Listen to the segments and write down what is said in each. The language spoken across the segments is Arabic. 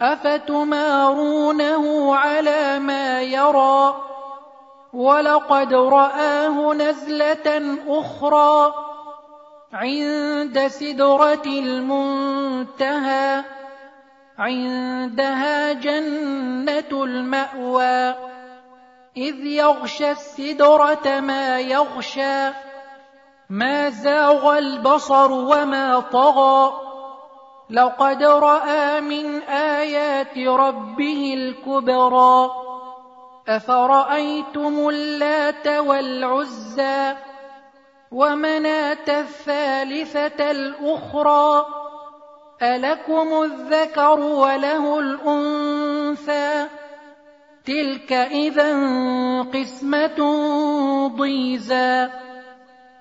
افتمارونه على ما يرى؟ ولقد راه نزله أخرى عند سدره المنتهى عندها جنه الماوى اذ يغشى السدره ما يغشى ما زاغ البصر وما طغى. لقد رأى من آيات ربه الكبرى. أفرأيتم اللات والعزى ومناة الثالثة الأخرى؟ ألكم الذكر وله الأنثى؟ تلك اذا قسمة ضيزى.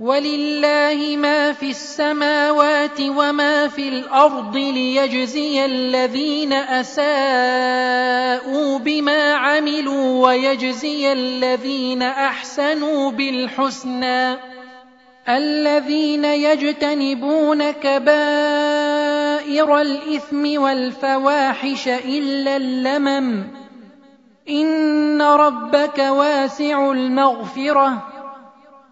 ولله ما في السماوات وما في الأرض ليجزي الذين أساءوا بما عملوا ويجزي الذين أحسنوا بالحسنى الذين يجتنبون كبائر الإثم والفواحش إلا اللمم إن ربك واسع المغفرة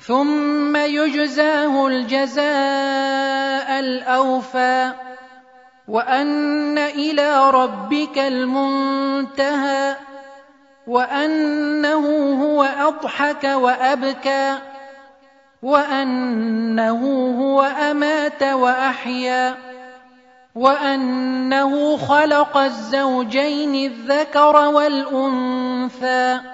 ثم يجزاه الجزاء الأوفى وأن إلى ربك المنتهى وأنه هو أضحك وأبكى وأنه هو أمات وأحيا وأنه خلق الزوجين الذكر والأنثى